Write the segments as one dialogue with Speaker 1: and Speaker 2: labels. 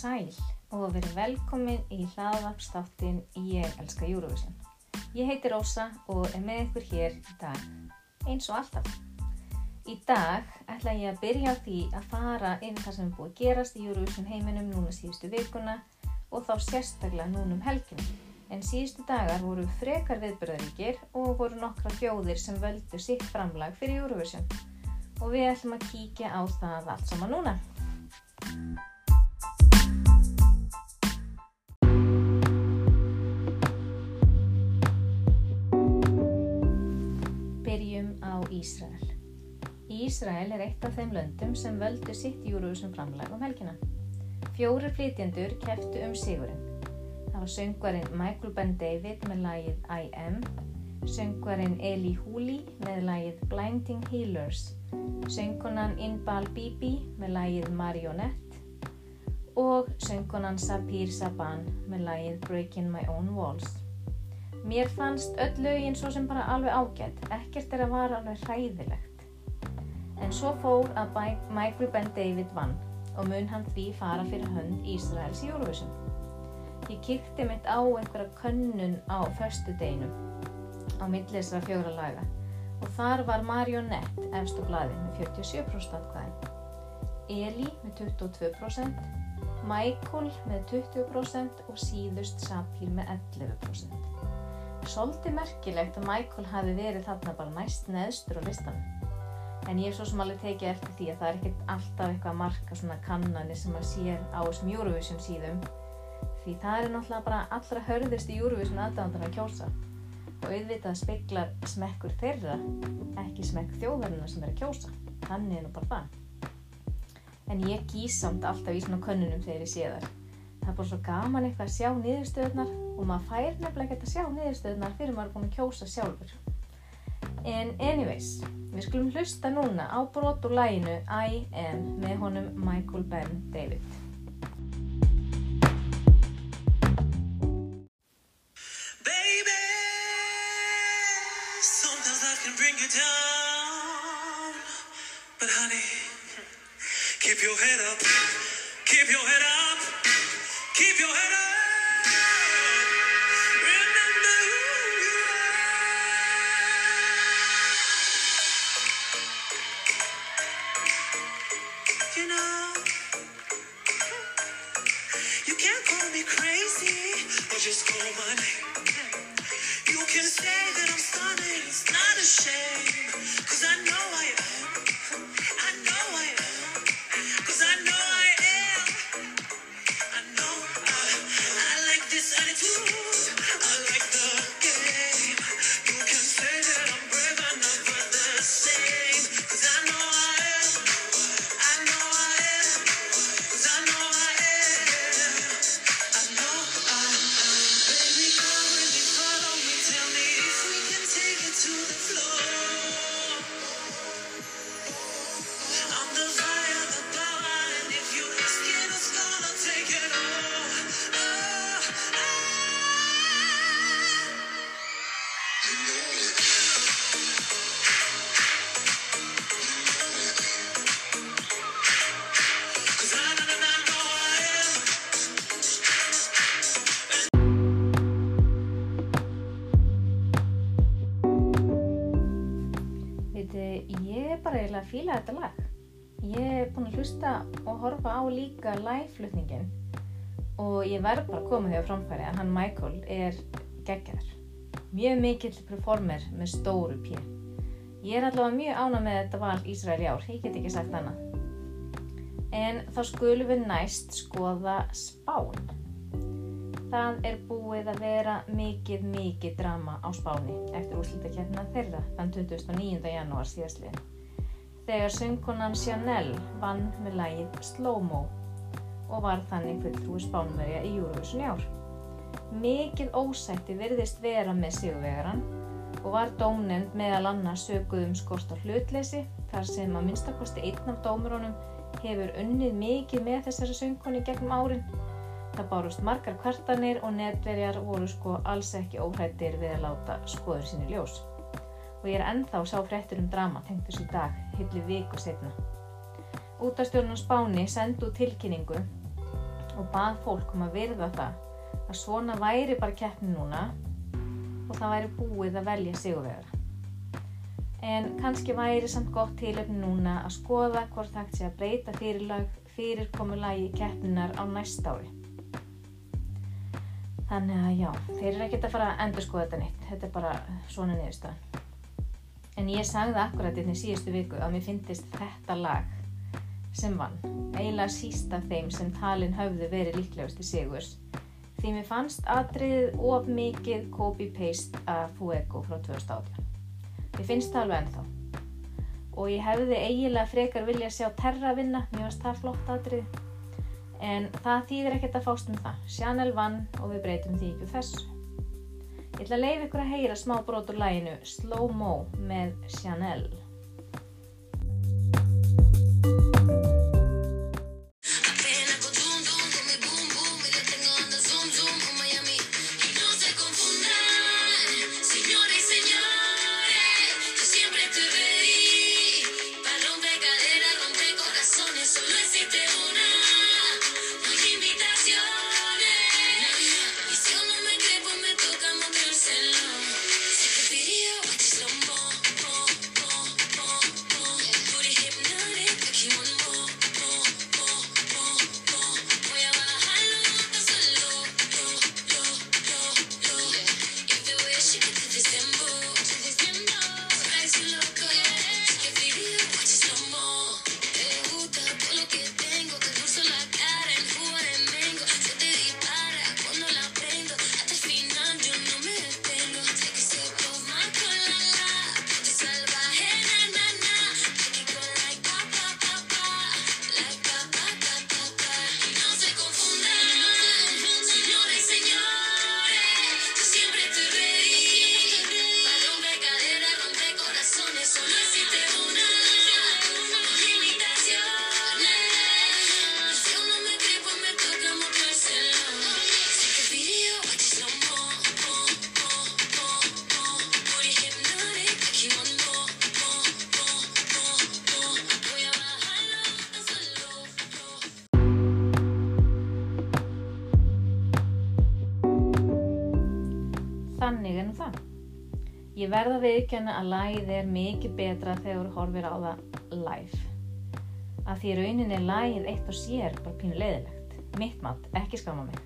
Speaker 1: sæl og verið velkomin í hlaðvarpstáttin Ég elska Eurovision. Ég heiti Rósa og er með ykkur hér í dag, eins og alltaf. Í dag ætla ég að byrja á því að fara yfir það sem er búið að gerast í Eurovision heiminum núna síðustu vikuna og þá sérstaklega núna um helginu. En síðustu dagar voru frekar viðbörðaríkir og voru nokkra þjóðir sem völdu sitt framlag fyrir Eurovision. Og við ætlum að kíkja á það allt saman núna. Ísrael. Ísrael er eitt af þeim löndum sem völdu sitt Eurovision framlag um helgina. Fjóri flytjendur keftu um sigurinn. Það var söngvarinn Michael Ben David með lagið I Am, söngvarinn Eli Huli með lagið Blinding Healers, söngkonan Inbal Bibi með lagið Marionette og söngkonan Sapir Saban með lagið Breaking My Own Walls. Mér fannst öll lögin svo sem bara alveg ágætt, ekkert er að vara alveg hræðilegt. En svo fór að Michael Ben David vann og mun hann því fara fyrir hönd Ísraels í Eurovision. Ég kýtti mitt á einhverja könnun á förstu deginum á millisra fjóra laga og þar var Marionette efstu bladi með 47% atkvæðin, Eli með 22%, Michael með 20% og síðust Sapir með 11%. Svolítið merkilegt að Michael hafi verið þarna bara næst neðstur á listanum. En ég hef svo sem alveg tekið eftir því að það er ekkert alltaf eitthvað að marka svona kannanir sem að sér á þessum Eurovision síðum. Því það er náttúrulega bara allra hörðist í Eurovision aðdæðandan að kjósa. Og auðvitað speiklar smekkur þeirra, ekki smekk þjóðverðina sem er að kjósa. Þannig er nú bara það. En ég gís samt alltaf í svona könnunum þegar ég sé þar. Það er bara svo gaman eitthvað að sjá niðurstöðunar og maður fær nefnilega ekkert að sjá niðurstöðunar fyrir maður er búin að kjósa sjálfur. En anyways, við skulum hlusta núna á brot úr læginu I Am með honum Michael Ben David. Á líka live-flutningin og ég verð bara að koma því á framfæri að hann Michael er geggjaður. Mjög mikill performer með stóru pí. Ég er allavega mjög ána með þetta val Ísrael í ár, ég get ekki sagt annað. En þá skulum við næst skoða Spán. Það er búið að vera mikið, mikið drama á Spáni eftir úrslitakeppnina þeirra þann 29. janúar síðastliðin. Þegar söngkonan Chanel vann með lagið Slow Mo og var þannig fulltrúi Spánverja í Eurovision í ár. Mikið ósætti virðist vera með sigurvegaran og var dómnefnd meðal annars sökuð um skort á hlutleysi þar sem að minnstakosti einn af dómurunum hefur unnið mikið með þessari söngkoni gegnum árin Það bárust margar kvartanir og netverjar voru sko alls ekki óhrættir við að láta skoður sínu ljós. Og ég er ennþá sá fréttur um drama tengt þessu dag, hillu viku setna. Útastjórnum Spáni sendu tilkynningu og bað fólk um að virða það að svona væri bara keppni núna og það væri búið að velja sigurvegara. En kannski væri samt gott tilöfni núna að skoða hvort það sé að breyta fyrirlag fyrirkomulagi keppninar á næsta ári. Þannig að já, þeir eru ekkert að fara að endur skoða þetta nýtt. Þetta er bara svona niðurstaðan. En ég sagði akkurat inn í síðustu viku að mér finnist þetta lag sem vann, eiginlega síst af þeim sem talin höfðu verið líklegust í sigurs. Því mér fannst atriðið of mikið copy-paste af Fuego frá 2018. Ég finnst það alveg ennþá. Og ég hefði eiginlega frekar vilja að sjá Terra vinna, mér finnst það flott atrið. En það þýðir ekkert að fást um það. Chanel vann og við breytum því ekki þessu. Ég ætla að leiða ykkur að heyra smá brot úr læginu Slow Mo með Chanel. Ég verða að viðkjanna að lagið er mikið betra þegar þú horfir á það live. Að því rauninni lagið eitt og sér bara pínu leiðilegt. Mitt mat, ekki skama mig.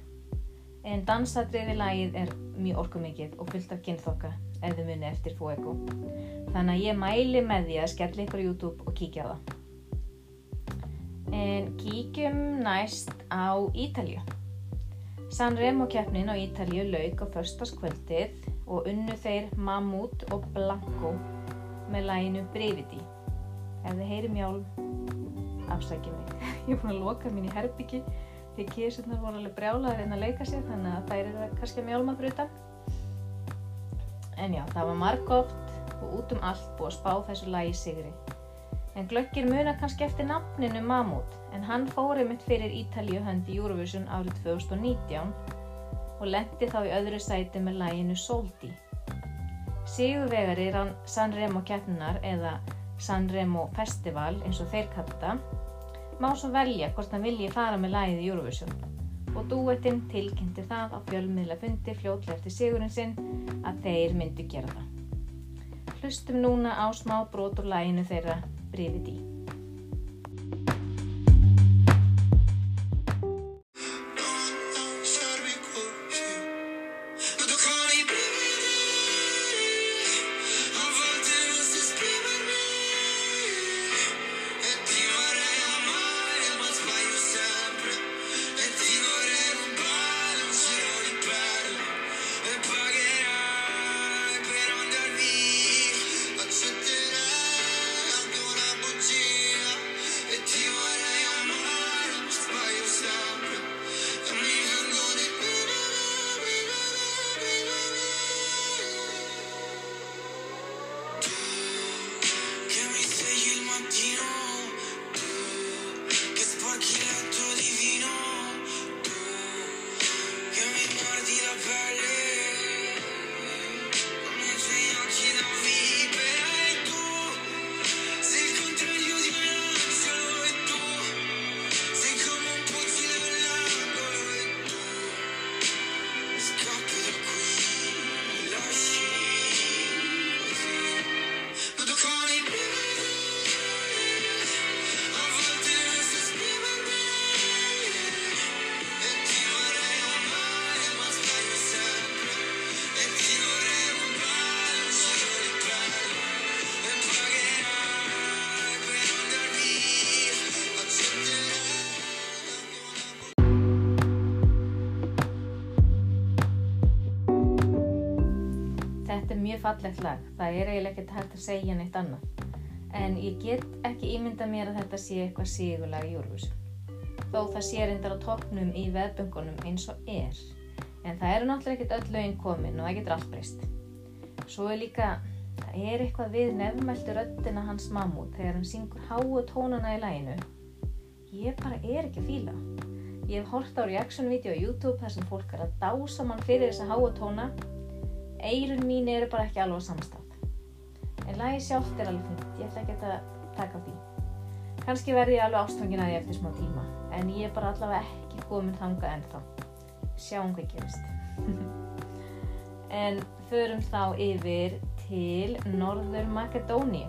Speaker 1: En dansadriði lagið er mjög orkumikið og fullt af kynþokka ef þið muni eftir Fuego. Þannig að ég mæli með því að skella ykkur YouTube og kíkja á það. En kíkjum næst á Ítalju. Sanremo keppnin á Ítalju lauk á förstaskvöldið og unnu þeir Mammut og Blanco með læginu Brividi. Ef þið heyri mjálm, afsækja mig. Ég er búin að loka mín í herbyggi því kísurnar voru alveg brjálaðir inn að leika sér þannig að þær eru kannski mjálma fyrir utan. En já, það var margóft og út um allt búið að spá þessu lægi sigri. En glöggir muna kannski eftir nafninu Mammut en hann fór einmitt fyrir Ítalíu höndi Eurovision árið 2019 og lendi þá í öðru sæti með læginu Soldi. Sigurvegari rann Sanremo keppnunar eða Sanremo Festival eins og þeir kalla má svo velja hvort hann vilji fara með lægið í Eurovision og dúettinn tilkynnti það á fjölmiðla fundi fljótlega eftir sigurinn sinn að þeir myndu gera það. Hlustum núna á smá brot úr læginu þeirra Brividi.
Speaker 2: Servi
Speaker 1: fallegt lag. Það er eiginlega ekkert hægt að segja neitt annað. En ég get ekki ímynda mér að þetta sé eitthvað sigurlag í Eurovision. Þó það sé reyndar á toppnum í veðböngunum eins og er. En það eru náttúrulega ekkert öll lögin komin og það getur allt breyst. Svo er líka, það er eitthvað við nefnmæltu röddina hans mammút þegar hann syngur háu tónana í læginu. Ég bara er ekki fíla. Ég hef hort á reaction-vídeó á YouTube þar sem fólk er að dása mann fyrir þessa háu tóna. Eirun mín eru bara ekki alveg samstað. En lagi sjálft er alveg fint, ég ætla ekki að taka því. Kanski verði ég alveg ástfangin að því eftir smá tíma, en ég er bara allavega ekki komin þangað ennþá. Sjáum hvað gerist. en förum þá yfir til Norður Makedóníu.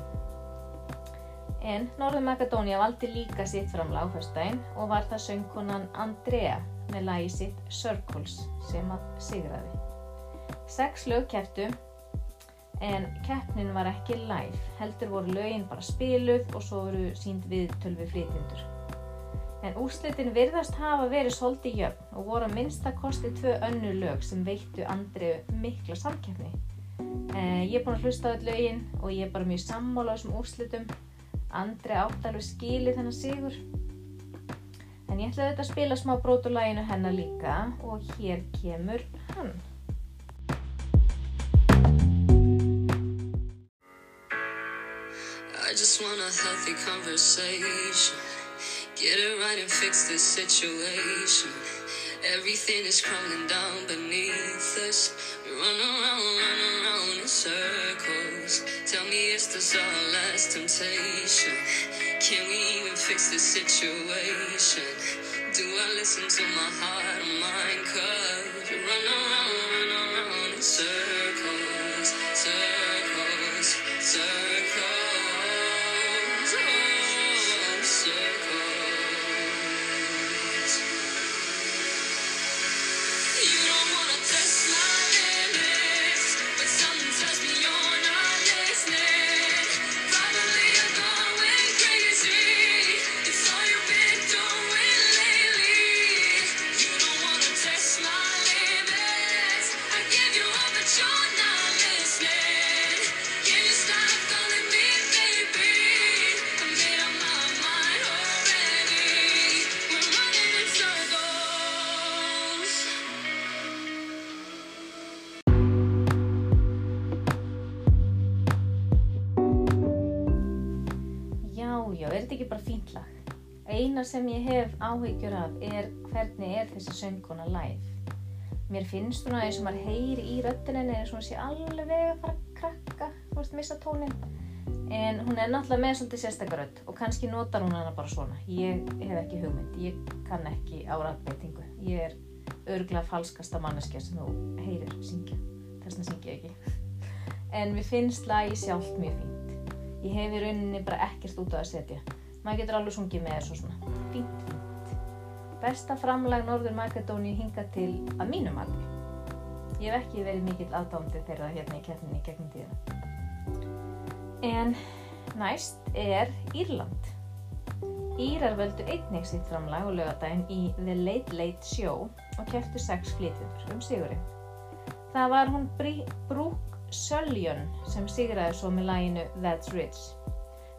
Speaker 1: En Norður Makedónia valdi líka sitt framlag á fyrstæðin og var það söngkonan Andrea með lagi sitt Circles sem að sigraði. Sex lög kepptu en keppnin var ekki live, heldur voru lögin bara spiluð og svo voru sínd viðtöl við flytjendur. En úrslitin virðast hafa verið svolítið jöfn og voru að minnsta kosti tvö önnu lög sem veittu Andreu mikla samkeppni. Eh, ég er búin að hlusta á öll lögin og ég er bara mjög sammála á þessum úrslitum. Andri átti alveg skilið þennan sigur. En ég ætlaði þetta að spila smá brótulæginu hennar líka og hér kemur hann.
Speaker 3: Just want a healthy conversation. Get it right and fix this situation. Everything is crumbling down beneath us. We run around, run around in circles. Tell me, is this our last temptation? Can we even fix this situation? Do I listen to my heart or mind? Cause
Speaker 1: Eina sem ég hef áhyggjur af er hvernig er þessi sönguna live. Mér finnst svona eins og maður heyri í röddinin eða svona sé alveg að fara að krakka, þú veist, missa tónin. En hún er náttúrulega með svolítið sérstakar rödd og kannski notar hún hana bara svona. Ég hef ekki hugmynd, ég kann ekki á röddbeitingu. Ég er örgulega falskasta manneskja sem þú heyrir syngja. Þess vegna syngja ég ekki. En mér finnst lagi sjálft mjög fínt. Ég hef í rauninni bara ekkert út á að setja. Maður getur alveg sungið með þessu svona. Fínt, fínt. Besta framlag Norður Makedóníu hingað til að mínu mati. Ég hef ekki verið mikill aðdándi þeirra hérna í keppninni gegnum tíðina. En næst er Írland. Írar völdu einnig sitt framlag á lögadaginn í The Late Late Show og kepptu sex flytjendur um sigurinn. Það var hún Brooke Söljon sem sigraði svo með læginu That's Rich.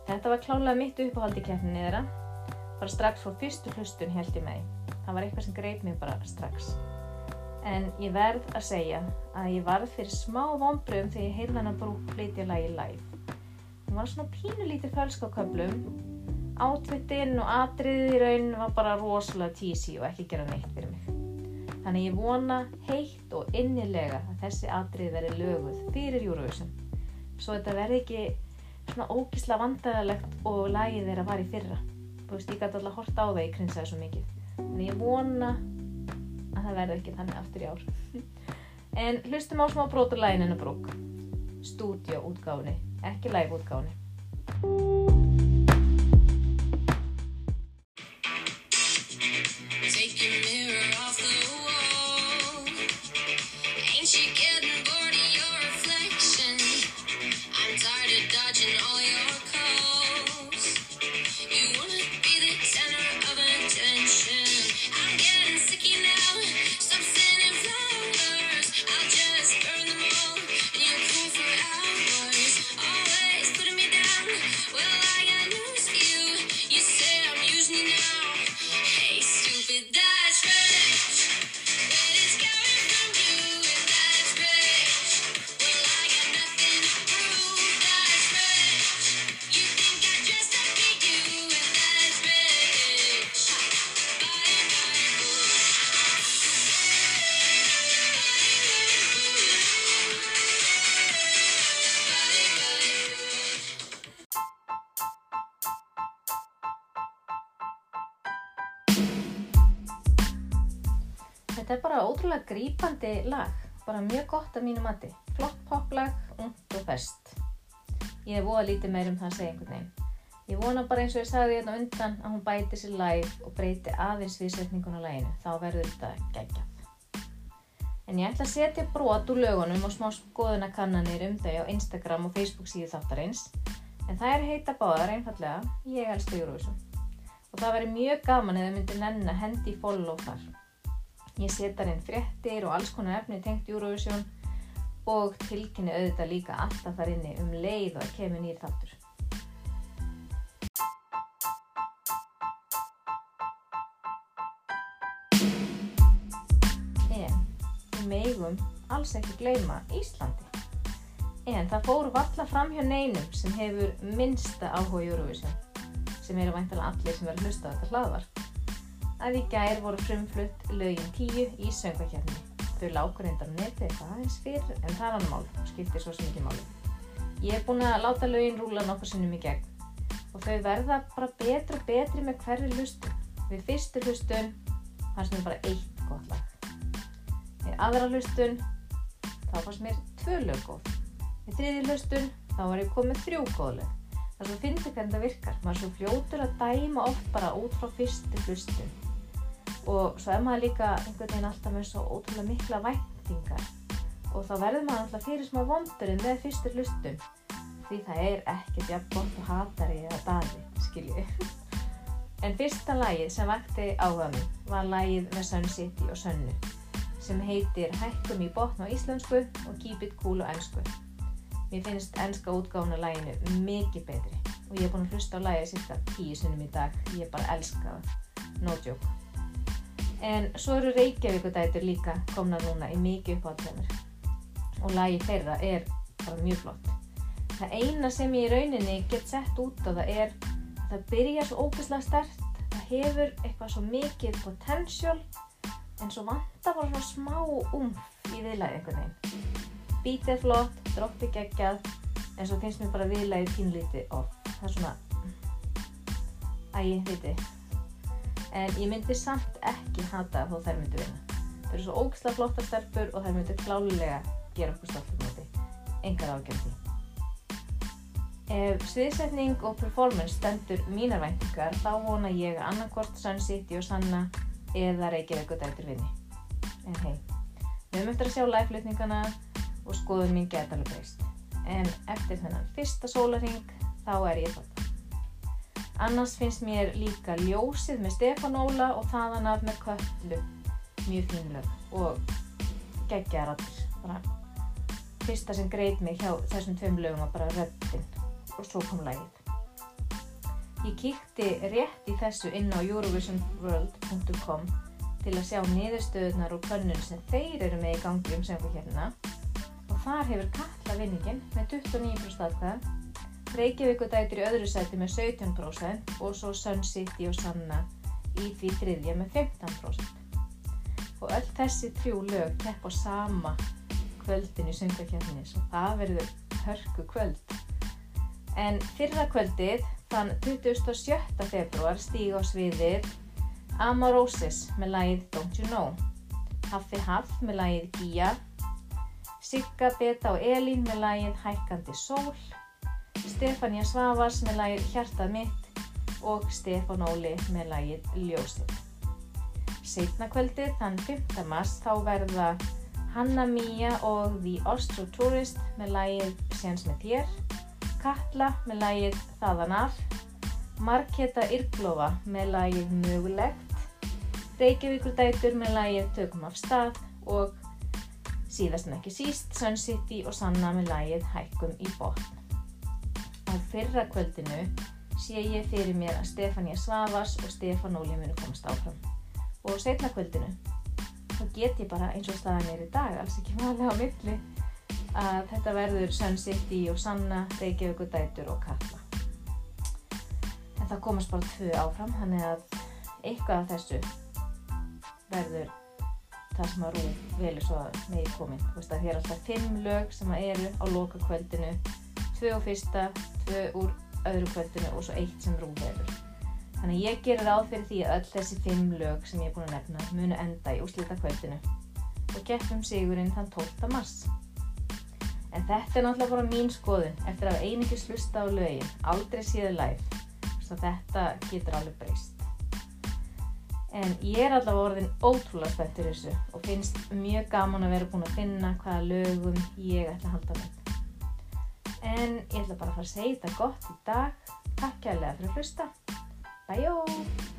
Speaker 1: Þetta var klálega mitt uppáhald í keppninni þeirra. Bara strax fór fyrstu hlustun held ég með. því. Það var eitthvað sem greip mig bara strax. En ég verð að segja að ég varð fyrir smá vonbröðum þegar ég heyrði hana Brooke flytja lagi live. Hún var svona pínulítið fölsk á köflum. Átvittinn og atriðið í raun var bara rosalega tísi og ekki gera neitt fyrir mig. Þannig ég vona heitt og innilega að þessi atrið verði löguð fyrir Eurovision. Svo þetta verði ekki svona ógísla vandræðalegt og lagið þeirra var í fyrra. Þú veist, ég gæti alltaf horta á það, ég krinsaði svo mikið. Þannig ég vona að það verði ekki þannig aftur í ár. en hlustum á smá brotur lagin hennar brúk. Stúdíó útgáfni, ekki live er bara ótrúlega grípandi lag, bara mjög gott af mínu mati. Flott poplag, ungt og best. Ég hef voða lítið meir um það að segja einhvern veginn. Ég vona bara eins og ég sagði hérna undan að hún bæti sér live og breyti aðeins viðsetningun á laginu. Þá verður þetta geggjað. En ég ætla að setja brot úr lögunum og smá skoðunarkannanir um þau á Instagram og Facebook síðu þáttarins. En það er heita báðar einfallega, ég elska Eurovision. Og það væri mjög gaman eða myndi nenn að hendi í follow þar. Ég setar inn fréttir og alls konar efni tengt Eurovision og tilkynni auðvitað líka alltaf þar inni um leið og kemur nýr þáttur. En við megum alls ekki gleyma Íslandi. En það fór valla fram hjá neinum sem hefur minnsta áhuga Eurovision, sem eru væntalega allir sem verður hlusta á þetta hlaðvarp að í gær voru frumflutt lögin 10 í söngvakefni. Þau lágur reyndar neti eitthvað aðeins fyrr en það er hann mál og skiptir svo sem ekki máli. Ég er búin að láta lögin rúla nokkur sinnum í gegn og þau verða bara betri og betri með hverju hlustun. Við fyrstu hlustun fannst mér bara eitt gott lag. Við aðra hlustun þá fannst mér tvö lög góð. Við þriði hlustun þá var ég komið þrjú góð lög. Það er svo fyndið hvernig það virkar. Maður er svo fljótur að dæma oft bara út frá fyrstu hlustun og svo er maður líka einhvern veginn alltaf með svo ótrúlega mikla væntingar. Og þá verður maður alltaf fyrir smá vondurinn með fyrstu hlustun. Því það er ekkert jafn gott og hatari eða daði, skilju en fyrsta lagið sem vakti áhuga minn var lagið með Sun City og Sönnu sem heitir Hækkum í botn á íslensku og Keep it cool á ennsku mér finnst ennska útgáfuna laginu mikið betri og ég er búin að hlusta á lagið cirka tíu sinnum í dag. Ég bara elska það, no joke En svo eru Reykjavíkudætur líka komna núna í mikið uppáhaldsveimur og lagi þeirra er bara mjög flott. Það eina sem ég í rauninni get sett út á það er að það byrja svo ógeðslega stert, það hefur eitthvað svo mikið potential en svo vantar bara svona smá umf í viðlagi einhvern veginn. Beat er flott, droppi geggjað en svo finnst mér bara viðlagi pínlítið off. Það er svona, æg, viti, en ég myndi samt ekki hata þó þær myndi vinna. Það eru svo ógislega flotta stelpur og þær myndi klálega gera okkur stoltum móti. Engar ágjörði. Ef sviðsetning og performance stendur mínar væntingar þá vona ég að annarkvort Sun City og Sanna eða Reykjavík og dættur vinni. En hei, við eftir að sjá live-flutningana og skoðum mín geta alveg breyst. En eftir þennan fyrsta sólaring þá er ég þátt. Annars finnst mér líka ljósið með Stefán Óla og þaðan af með köllu. Mjög fínlög og geggjaðar allir. Fyrsta sem greit mig hjá þessum tveim lögum var bara röddinn og svo kom lagið. Ég kíkti rétt í þessu inn á eurovisionworld.com til að sjá niðurstöðunar og könnun sem þeir eru með í gangi um söngvakefnina og þar hefur Katla vinningin með 29% atkvæða Reykjavíkudætur í öðru sæti með 17% og svo Sun City og Sanna í því þriðja með 15%. Og öll þessi þrjú lög kepp á sama kvöldin í söngakefninni, svo það verður hörku kvöld. En fyrra kvöldið, þann 27. februar, stíg á sviðið Amarosis með lagið Don't You Know, Haffi Haff með lagið Gía, Sigga, Beta og Elín með lagið Hækkandi Sól, Stefania Svavars með lagið Hjartað mitt og Stefán Óli með lagið Ljósið. Setna kvöldið, þann 5. mars, þá verða Hanna Mía og The Ostro Tourist með lagið Séns með þér, Katla með lagið Þaðan af, Marketa Irglófa með lagið Mögulegt, Reykjavíkurdætur með lagið Tökum af stað og síðast en ekki síst Sun City og Sanna með lagið Hækkum í botn á fyrra kvöldinu sé ég fyrir mér að Stefania Svavas og Stefán Óli munu komast áfram. Og setna kvöldinu, þá get ég bara eins og staðan er í dag, alls ekki málega á milli, að þetta verður Sun City og Sanna, Reykjavík og Dætur og Katla. En það komast bara tvö áfram, þannig að eitthvað af þessu verður það sem að Rúf velur svo að megi komin. Þú veist að það er alltaf fimm lög sem að eru á loka kvöldinu tvö á fyrsta, tvö úr öðru kvöldinu og svo eitt sem rúm hefur. Þannig ég gerir ráð fyrir því að öll þessi fimm lög sem ég er búin að nefna munu enda í úslita kvöldinu og keppum sigurinn þann 12. mars. En þetta er náttúrulega bara mín skoðun eftir að einingis hlusta á lögin, aldrei séð live, svo þetta getur alveg breyst. En ég er allavega orðin ótrúlega fyrir þessu og finnst mjög gaman að vera búin að finna hvaða lögum ég ætla að halda með. En ég ætla bara að fara að segja þetta gott í dag. Takk kærlega fyrir að hlusta. Bæjó!